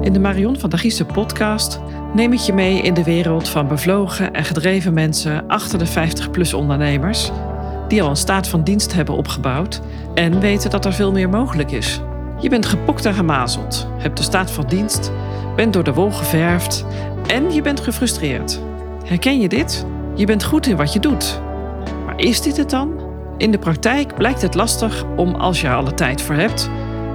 In de Marion van Giezen podcast neem ik je mee in de wereld van bevlogen en gedreven mensen achter de 50-plus ondernemers die al een staat van dienst hebben opgebouwd en weten dat er veel meer mogelijk is. Je bent gepokt en gemazeld, hebt de staat van dienst, bent door de wol geverfd en je bent gefrustreerd. Herken je dit? Je bent goed in wat je doet. Maar is dit het dan? In de praktijk blijkt het lastig om, als je er alle tijd voor hebt,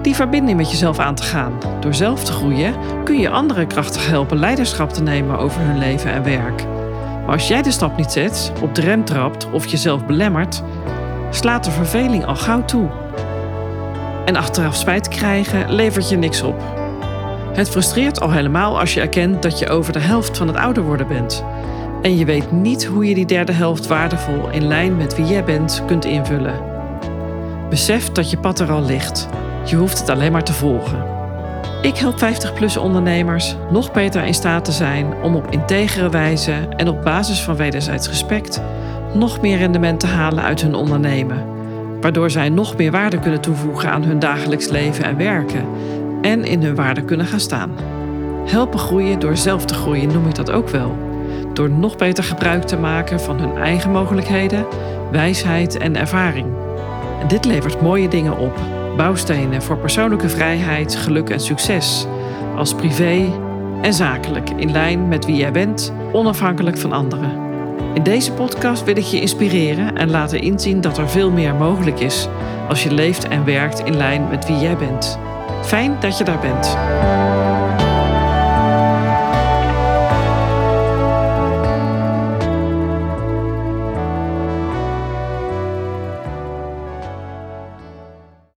die verbinding met jezelf aan te gaan. Door zelf te groeien kun je anderen krachtig helpen leiderschap te nemen over hun leven en werk. Maar als jij de stap niet zet, op de rem trapt of jezelf belemmert, slaat de verveling al gauw toe. En achteraf spijt krijgen levert je niks op. Het frustreert al helemaal als je erkent dat je over de helft van het ouder worden bent. En je weet niet hoe je die derde helft waardevol in lijn met wie jij bent kunt invullen. Besef dat je pad er al ligt je hoeft het alleen maar te volgen. Ik help 50-plus ondernemers nog beter in staat te zijn om op integere wijze en op basis van wederzijds respect nog meer rendement te halen uit hun ondernemen, waardoor zij nog meer waarde kunnen toevoegen aan hun dagelijks leven en werken en in hun waarde kunnen gaan staan. Helpen groeien door zelf te groeien noem ik dat ook wel. Door nog beter gebruik te maken van hun eigen mogelijkheden, wijsheid en ervaring. En dit levert mooie dingen op bouwstenen voor persoonlijke vrijheid, geluk en succes, als privé en zakelijk, in lijn met wie jij bent, onafhankelijk van anderen. In deze podcast wil ik je inspireren en laten inzien dat er veel meer mogelijk is als je leeft en werkt in lijn met wie jij bent. Fijn dat je daar bent.